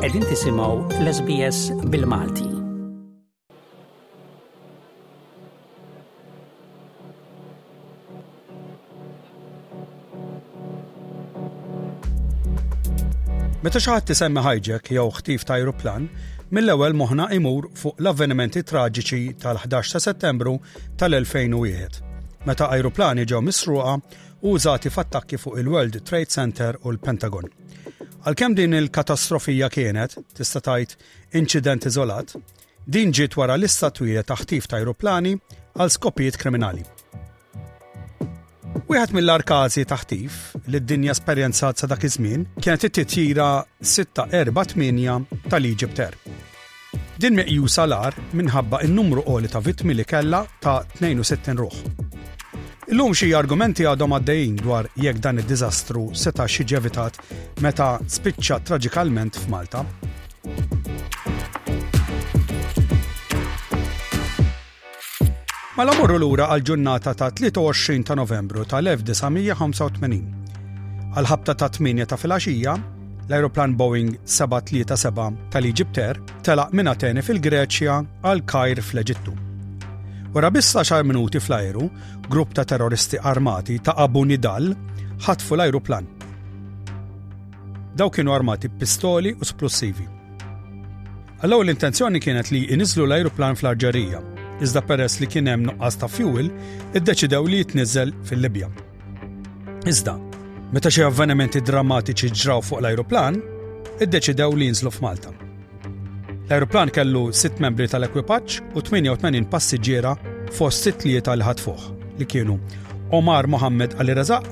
Qegħdin tisimgħu l-SBS bil-Malti. Meta xi ħadd isemmi hijack jew ħtif ta' ajruplan, mill-ewwel moħħna imur fuq l-avvenimenti traġiċi tal-11 ta' Settembru tal-2001, meta ajruplani ġew misruqa użati f'attakki fuq il-World Trade Center u l-Pentagon. Għalkemm din il-katastrofija kienet, tista' tgħid, inċident iżolat, din ġiet wara lista twila ta' ħtif ta' ajruplani għal skopijiet kriminali. Wieħed mill-arkazi taħtif li d-dinja esperjenzat sa dak iż-żmien kienet it-titjira 648 tal-Egypt Air. Din meqjusa l-agħar minħabba n-numru għoli ta' vittmi li kellha ta' 62 ruħ. Illum xi argumenti għadhom għaddejjin dwar jekk dan id-diżastru setax jiġi evitat meta spiċċa traġikalment f'Malta. Mela morru lura għal ġurnata ta' 23 ta' Novembru tal-1985. Għal ħabta ta' 8 ta' filgħaxija, l-aeroplan Boeing 737 tal-Egypter telaq minn Ateni fil-Greċja għal Kajr fl-Eġittu. Wara biss 10 minuti fl-aeru, grupp ta' terroristi armati ta' Abu Nidal ħatfu l-aeroplan. Daw kienu armati pistoli u splussivi. Għall-ewwel l-intenzjoni kienet li jniżżlu l-ajruplan fl-Arġerija, iżda peress li kien hemm nuqqas ta' fuel, iddeċidew li jitniżżel fil-Libja. Iżda, meta xi avvenimenti drammatiċi ġraw fuq l-ajruplan, iddeċidew li jinżlu f'Malta. L-ajruplan kellu sitt membri tal-ekwipaġġ u 88 passiġġiera fost sitt li tal ħatfuħ li kienu Omar Mohammed Ali Razaq,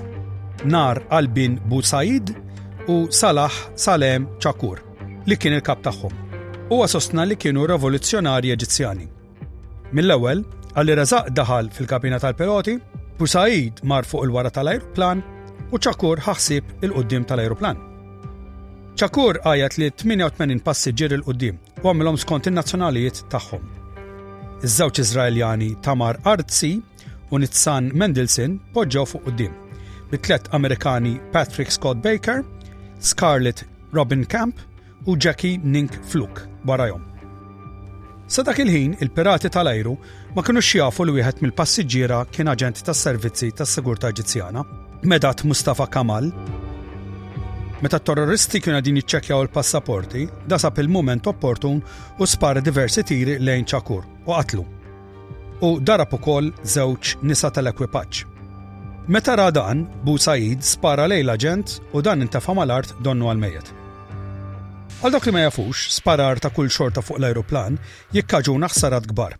Nar Albin Busaid u Salah Salem Chakur. li kien il-kap tagħhom. Huwa sostna li kienu revoluzzjonarji Eġizzjani. Mill-ewwel, għalli Razaq daħal fil-kabina tal-piloti, Busaid mar fuq il-wara tal-ajruplan u ċakur ħaħsib il-qoddim tal-ajruplan. ċakur għajat li 88 passiġġier il-qoddim u għamilhom skont in-nazzjonalijiet tagħhom. Iż-żewġ Iżraeljani Tamar Arzi u Nitzan Mendelson poġġew fuq quddiem, bi tliet Amerikani Patrick Scott Baker, Scarlett Robin Camp u Jackie Nink Fluk warajhom. Sa dak il-ħin, il-pirati tal-ajru ma kinux jafu li wieħed mill-passiġġiera kien aġent tas-servizzi tas-sigurtà Eġizzjana, Medat Mustafa Kamal. Meta terroristi kienu għadin jiċċekjaw il-passaporti, dasab il-moment opportun u spara diversi tiri lejn ċakur u qatlu. u darab ukoll żewġ nisa tal-ekwipaġġ. Meta ra dan, Bu Said spara lejn l-aġent u dan intefa' mal-art donnu għal mejjet. Għal dawk li ma jafux, sparar ta' kull xorta fuq l-ajruplan jikkaġuna ħsarat kbar.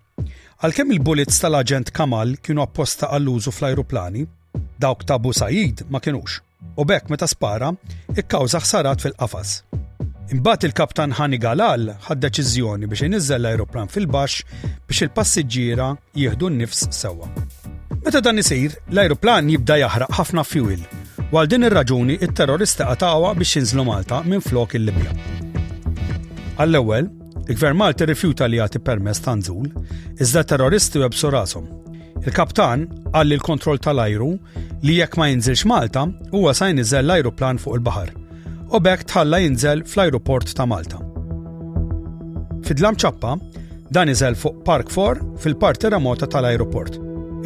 Għalkemm il-bullets tal-aġent Kamal kienu apposta għall-użu fl-ajruplani, dawk ta' Bu Said ma kinux. u b'hekk meta spara, ikkawża ħsarat fil-qafas. Imbagħad il-Kaptan Hani Galal ħad deċiżjoni biex iniżżel l-ajruplan fil-baxx biex il-passiġġiera jieħdu n-nifs sewwa. Meta dan isir, l-ajruplan jibda jaħraq ħafna fjuwil, u għal din ir-raġuni it-terroristi qatgħuha biex jinżlu Malta minflok il-Libja. Għall-ewwel, Il-Gvern Malti rifjuta li jagħti permess ta' nżul, iżda terroristi websu rashom. Il-kaptan qal li l-kontroll tal-ajru li jekk ma jinżilx Malta huwa sa jinżel l-ajruplan fuq il-baħar. U bekk tħalla jinżel fl-ajruport ta' Malta. Fidlam ċappa, dan iżel fuq Park 4 fil-parti remota tal-ajruport.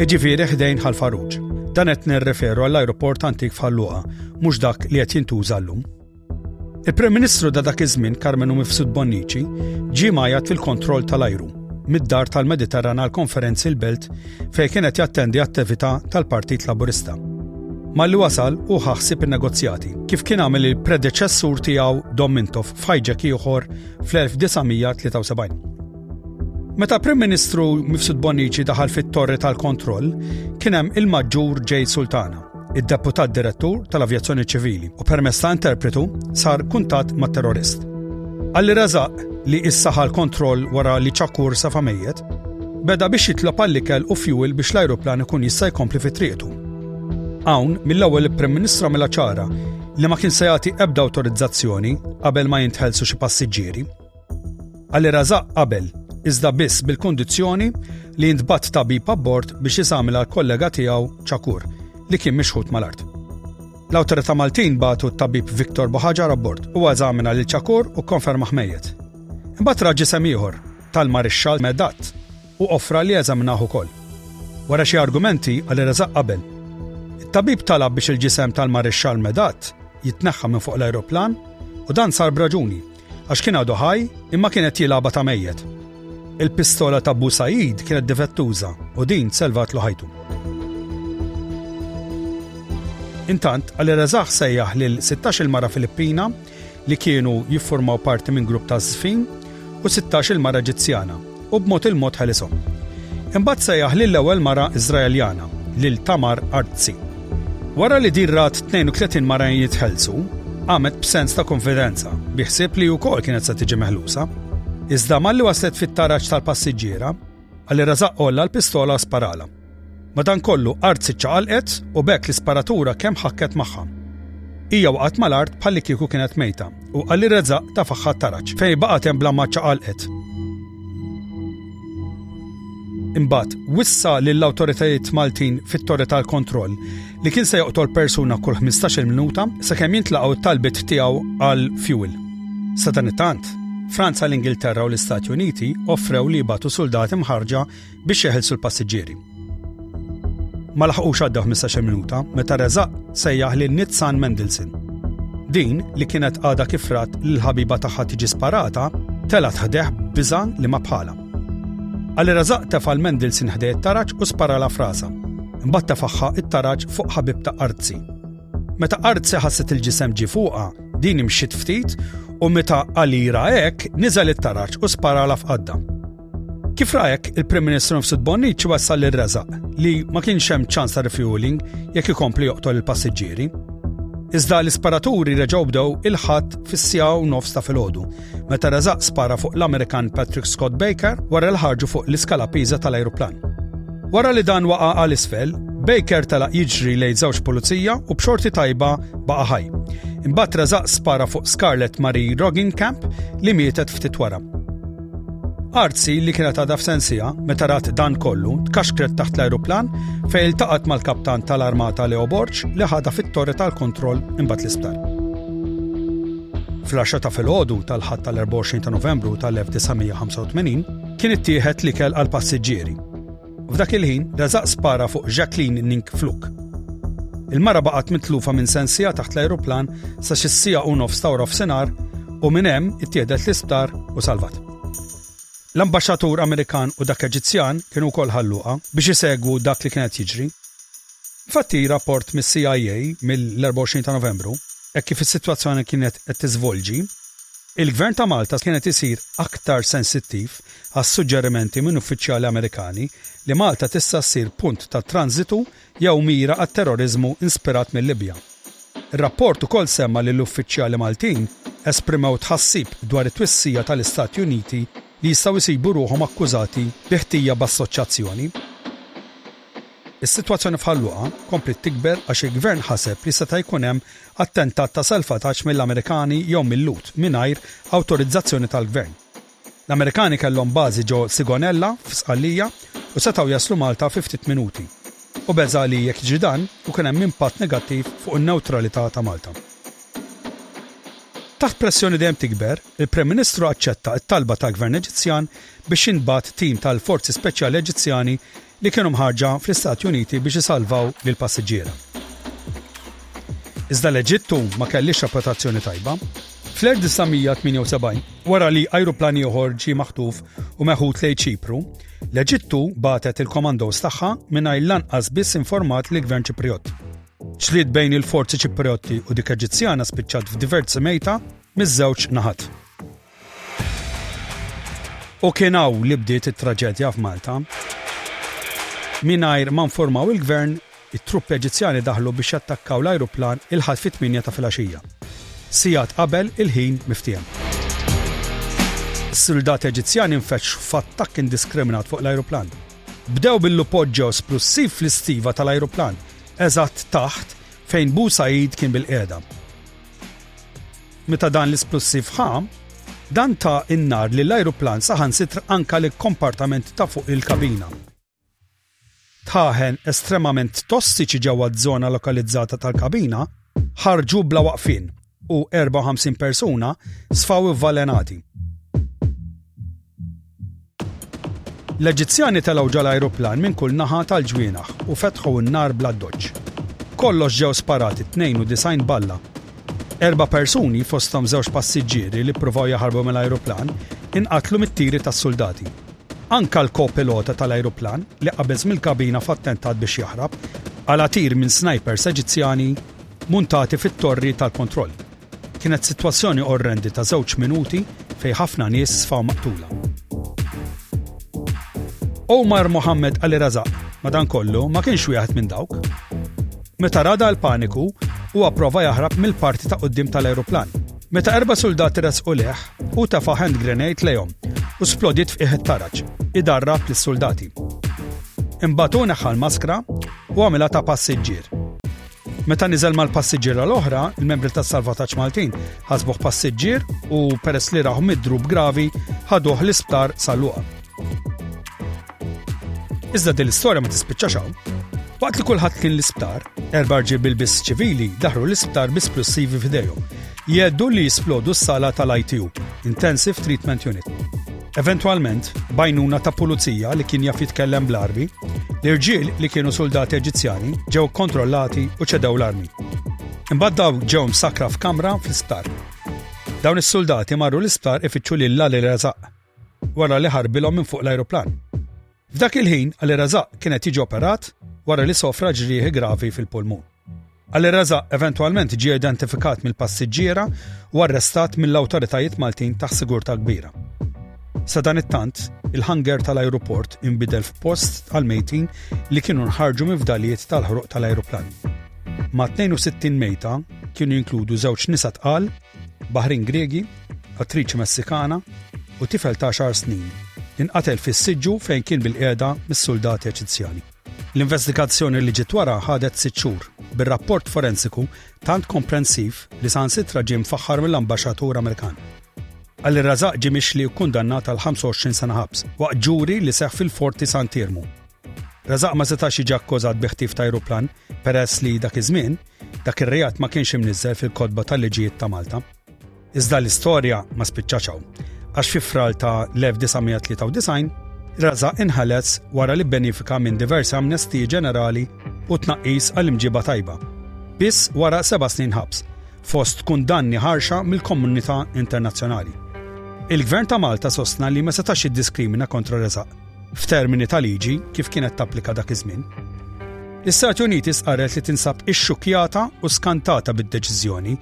Iġifieri ħdejn ħal Faruġ. Dan qed nirreferu għall-ajruport antik f'Ħalluqa, mhux dak li qed jintuża llum. Il-Prim Ministru da dak iż-żmien Karmenu Mifsud Bonnici ġie majat fil-kontroll tal-ajru mid-dar tal-Mediterran għal konferenzi l-belt fejn kienet jattendi attività tal-Partit Laburista. Malli wasal u ħaħsib in-negozjati, kif kien għamel il-predeċessur tiegħu Dom Mintoff f'ħajġek ieħor fl-1973. Meta Prim Ministru Mifsud Bonnici daħal fit-torri tal-kontroll, kien hemm il-Maġġur J. Sultana, id-Deputat Direttur tal-Avjazzjoni Ċivili u permezz ta' interpretu sar kuntatt mat-terrorist. Għalli Razaq li issaħa l-kontroll wara li ċakur sa famejjet, beda biex jitlob għall-ikel u fuel biex l-ajruplan ikun jista' jkompli fi triqtu. Hawn, mill-ewwel il-Prim Ministru mela ċara li ma kien se jagħti ebda awtorizzazzjoni qabel ma jintħelsu xi passiġġieri. Għalli razaq qabel, iżda biss bil-kondizzjoni li jintbat tabib abbord biex jisamila l-kollega tiegħu ċakur li kien mixħut mal-art. L-awtorità Maltin batu t-tabib Viktor Boħaġar abbord u għazamina lil ċakur u konferma ħmejjet. Imbagħad raġi sem ieħor tal-marixxal Medat u offra li eżaminaħ ukoll. Wara xi argumenti għal reżaq qabel. It-tabib talab biex il-ġisem tal-marixxal Medat jitneħħa minn fuq l-ajruplan u dan sar braġuni għax kien għadu ħaj imma kien qed jilgħabha ta' mejjet. Il-pistola ta' Bu Said kienet difettuża u din selvatlu ħajtu. Intant, għalli reżaħ sejjaħ lil 16 il-mara Filippina li kienu jiffurmaw parti minn grupp ta' żfin u 16 il-mara Eġizzjana. u b'mod il-mod ħelishom. Imbagħad sejjaħ lill-ewwel mara Iżraeljana, lil Tamar Artzi. Wara li din rat 32 mara jitħellsu, qamet b'sens ta' kunfidenza, bi ħsieb li hi wkoll kienet se tiġi meħlusa. Iżda malli waslet fit-taraġ tal-passiġġiera, Ali Razak għolla l-pistola u sparalha. Madankollu, art sitt ċaqalqet u b'hekk l-isparatura kemm ħakket magħha. Hija waqgħet mal-art bħal li kieku kienet mejta u qalli reżaq ta' faħħa taraġ fejn baqgħet hemm bla ma ċaqalqet. Imbagħad wissa lill-awtoritajiet Maltin fit-torri tal-kontroll li kien se joqtol persuna kull 15-il minuta sakemm jintlaqgħu t-talbiet tiegħu għal fuel. Sa dan it-tant, Franza, l-Ingilterra u l-Istati Uniti offrew li jibatu soldati mħarġa biex jeħilsu l-passiġġieri. Ma laħqux għaddew 15 minuta meta reżaq sejjaħ lil Nitzan Mendelssohn. Din li kienet għada kifrat li l-ħabiba tagħha tiġi sparata, telat ħdeħ biżan li ma bħala. Għalli razaq tefal Mendelssohn ħdejt taraġ u spara la frasa. Imbagħad tefaħħa it-taraġ fuq ħabib ta' Arzi. Meta Arzi ħasset il-ġisem ġi fuqha, din imxiet ftit u meta għalira hekk niżel it-taraġ u spara la f'qadda. Kif rajek, il-Prim Ministru Mifsud Bonnici wassal li reżaq li ma kienx hemm ċans ta' refueling jekk ikompli joqtol il-passiġġieri. Iżda l-isparaturi reġgħu bdew il-ħadd fis-sija u nofs ta' filgħodu, meta reżaq spara fuq l-Amerikan Patrick Scott Baker wara l ħarġu fuq l-iskala piża tal-ajruplan. Wara li dan waqa' għal isfel, Baker telaq jiġri lejn żewġ pulizija u b'xorti tajba baqa' ħaj. Imbagħad reżaq spara fuq Scarlett Marie Rogging Camp li mietet ftit wara. Arzi li kienet għadha f'sensija meta rat dan kollu tkaxkret taħt l-ajruplan fejn iltaqgħet mal-kaptan tal-armata Leo Borġ li ħadha fit-torri tal-kontroll imbagħad l-isptar. Fl-10 ta' filgħodu tal-ħadd tal-24 ta' Novembru tal-1985 kien ittieħed l-ikel għall-passiġġieri F'dak il-ħin, Razaq spara fuq Jacqueline Nink Fluk. Il-mara baqgħet mitlufa minn sensija taħt l-ajruplan sa xi sija u nofs ta' f'sinar u minn hemm ittieħdet l-isptar u salvat. L-ambaxxatur Amerikan u dak Eġizzjan kienu wkoll ħalluqa biex isegwu dak li kienet jiġri. Fatti rapport mis-CIA mill-24 ta' Novembru hekk kif is-sitwazzjoni kienet qed tiżvolġi, Il-Gvern ta' Malta kien qed isir aktar sensittiv għas-suġġerimenti minn uffiċjali Amerikani li Malta tista' ssir punt ta' tranżitu jew mira għat-terroriżmu inspirat mil-Libja. Ir-rapport ukoll semma li l-uffiċjali Maltin esprimew tħassib dwar it-twissija tal-Istati Uniti li jistgħu jsibu ruħhom akkużati bi ħtija b'assoċjazzjoni. Is-sitwazzjoni f'Ħal Luqa kompliet tikber għax il-Gvern ħaseb li seta' jkun hemm attentat ta' salvataġġ mill-Amerikani jew mil-Lhud mingħajr awtorizzazzjoni tal-Gvern. L-Amerikani kellhom bażi ġo Sigonella f'Sqallija u setgħu jaslu Malta fi ftit minuti u beża' li jekk jiġri dan ikun hemm impatt negattiv fuq in-newtralità ta' Malta. Taħt pressjoni dejjem tikber, il-Prim Ministru aċċetta t-talba tal-Gvern Eġizzjan biex jintbagħat tim tal-Forzi Speċjali Eġizzjani li kienu mħarrġa fl-Istati Uniti biex isalvaw lill-passiġġiera. Iżda l-Eġittu ma kellhiex reputazzjoni tajba. Fl-1978, wara li ajruplan ieħor ġie maħtuf u meħud lejn Ċipru, l-Eġittu bagħtet il-komandos tagħha mingħajr lanqas biss informat lill-Gvern Ċiprijott. Ġlied bejn il-forzi Ċiprijotti u dik Eġizzjana spiċċat f'diversi mejta miż-żewġ naħat. U kien hawn li bdiet it-traġedja f'Malta. Mingħajr ma nformaw il-Gvern, it-truppi Eġizzjani daħlu biex jattakkaw l-ajruplan il-Ħadd fit-tmienja ta' filgħaxija, sigħat qabel il-ħin miftiehem. Sildati Eġizzjani nfetxu f'attakk indiskriminat fuq l-ajruplan. Bdew billu poġġew splussiv fl-istiva tal-ajruplan, eżatt taħt fejn Bu Said kien bilqiegħda. Meta dan l-isplussiv ħa, dan ta n-nar lill-ajruplan saħansitra anke l-kompartament ta' fuq il-kabina. Dħaħen estremament tossiċi ġewwa z-zona lokalizzata tal-kabina ħarġu bla waqfien u 54 persuna sfaw ivvalenati. L-Eġizzjani telgħu ġol-ajruplan minn kull naħa tal-ġwienaħ u fetħu n-nar bl-addoċċ. Kollox ġew sparati 92 balla. Erba' persuni, fosthom żewġ passiġġieri li ppruvaw jaħarbu mill-ajruplan, inqatlu mit-tiri tas-suldati. Anke l-kopilota tal-ajruplan, li qabeż mill-kabina f'attentat biex jaħrab, qala' tir minn snajpers Eġizzjani muntati fit-torri tal-kontroll. Kienet sitwazzjoni orrendi ta' żewġ minuti fejn ħafna nies sfaw maqtula. Omar Mohammed Ali Razak, madankollu, ma kienx wieħed minn dawk. Meta rada l-paniku, huwa pprova jaħrab mill-parti ta' quddiem tal-ajruplan. Meta erba' suldati resqu lejh, hu tefa' hand grenade lejhom u splodiet f'qiegħ it-taraġ, idarrab lis-suldati. Imbagħad hu neħħa l-maskra u għamilha ta' passiġġier. Meta niżel mal-passiġġiera l-oħra, il-membri tas-salvataġġ Maltin ħasbuh passiġġier u peress li raħu midrub gravi ħaduh l-isptar sal-luqa. Iżda din l-istorja ma tispiċċax hawn. Waqt li kulħadd kien l-isptar, erba' rġiel bil-biss ċivili daħru l-isptar bi splussivi f'idejhom. Jeddu li jisplodu s-sala tal-ITU, Intensive Treatment Unit. Eventwalment, bajnuna ta' pulizija li kien jaf jitkellem bl-arbi, l-irġiel li kienu soldati Eġizzjani ġew kontrollati u ċedew l-armi. Imbagħad daw ġew msakra f'kamra fl-isptar. Dawn is-soldati marru l-isptar ifittxu lil Ali Razaq wara li ħarbilhom minn fuq l-ajruplan. F'dak il-ħin, Ali Razak kien qed jiġi operat wara li sofra ġrieħi gravi fil-pulmun. Ali Razak eventwalment ġie identifikat mill-passiġġiera u arrestat mill-awtoritajiet Maltin ta' sigurtà kbira. Sadanittant, il-hangar tal-ajruport inbidel f'post għall-mejtin li kienu nħarġu minn fdalijiet tal-ħruq tal-ajruplani. Ma' 62 mejta kienu jinkludu żewġ nisa tqal Baħrin Griegi, attriċi Messikana u tifel ta' xahar snin li nqatel fis-siġġu fejn kien bil-qiegħda mis-suldati Eċizzjani. L-investigazzjoni li ġiet wara ħadet sitt xhur, bir-rapport forensiku tant komprensiv li saħansitra ġie mfaħħar mill-Ambaxxatur Amerikan. Ali Razaq ġie mixli u kkundannat għal 25 sena ħabs waqt ġuri li seħħ fil-Forti Sant'Iermu. Razaq ma setax jiġi akkużat bi ħtif ta' ajruplan peress li dak iż-żmien Dak ir-reat ma kienx imniżżel fil-kotba tal-liġijiet ta' Malta. Iżda l-istorja ma spiċċax hawn, għax fi Frar ta' l-1993 Raza inħeles wara li bbenifika minn diversi amnestiji ġenerali u tnaqqis għal imġiba tajba, biss wara seba' snin ħabs, fost kundanni ħarxa mill-komunità internazzjonali. Il-Gvern ta' Malta sostna li ma setax jiddiskrimina kontra Rezaq. f'termini ta' liġi kif kienet tapplika dak iż-żmien, l-Istati Uniti stqarret li tinsab ixxukkjata u skantata bid-deċiżjoni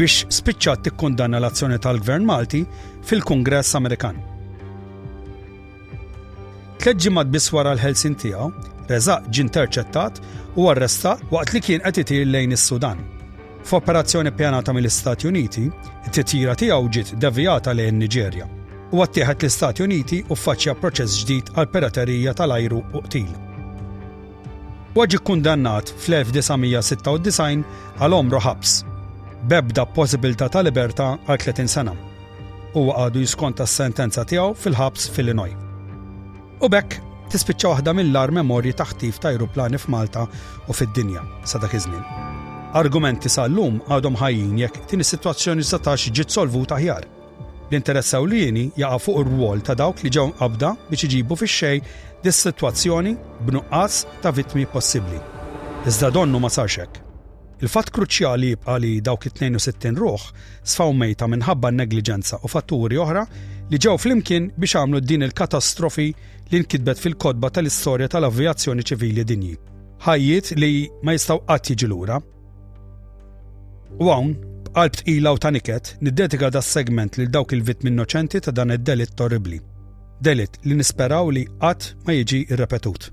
biex spiċċat tikkundanna l-azzjoni tal-Gvern Malti fil-Kungress Amerikan. Tliet ġimgħat biss wara l-ħelsien tiegħu, Rezaq ġie interċettat u arrestat waqt li kien qed itir lejn is-Sudan. F'operazzjoni ppjanata mill-Istati Uniti, it-titjira tiegħu ġiet devijata lejn in-Niġerja. Huwa ttieħed l-Istati Uniti u ffaċċja proċess ġdid għal piraterija tal-ajru u qtil. Huwa ġie kkundannat fl-1996 għal għomru ħabs, b'ebda possibilità ta' libertà għal 30 sena. Huwa għadu jiskonta s-sentenza tiegħu fil-ħabs f'Illinois. U b'hekk tispiċċa waħda mill-agħar memorji ta' ħtif ta' ajruplani f'Malta u fid-dinja sa dak iż-żmien. Argumenti sa llum għadhom ħajjin jekk din is-sitwazzjoni setax ġiet solvuta aħjar. L-interess ewlieni jaqa' fuq ir-rwol ta' dawk li ġew mqabbda biex iġibu fix-xejn dis-sitwazzjoni b'nuqqas ta' vittmi possibbli. Iżda donnu ma sarx hekk. Il-fatt kruċjali jibqa' li dawk it-62 ruħ sfaw mejta minħabba n-negliġenza u fatturi oħra li ġew flimkien biex għamlu din il-katastrofi li nkitbet fil-kotba tal-istorja tal-avvijazzjoni ċivili dinji. Ħajjiet li ma jistgħu qatt jiġu lura. U hawn, b'qalb tqila u ta' niket, niddedika das-segment lil dawk il-vittmi innoċenti ta' dan id-delitt torribbli. Delitt li nisperaw li qatt ma jiġi rrepetut.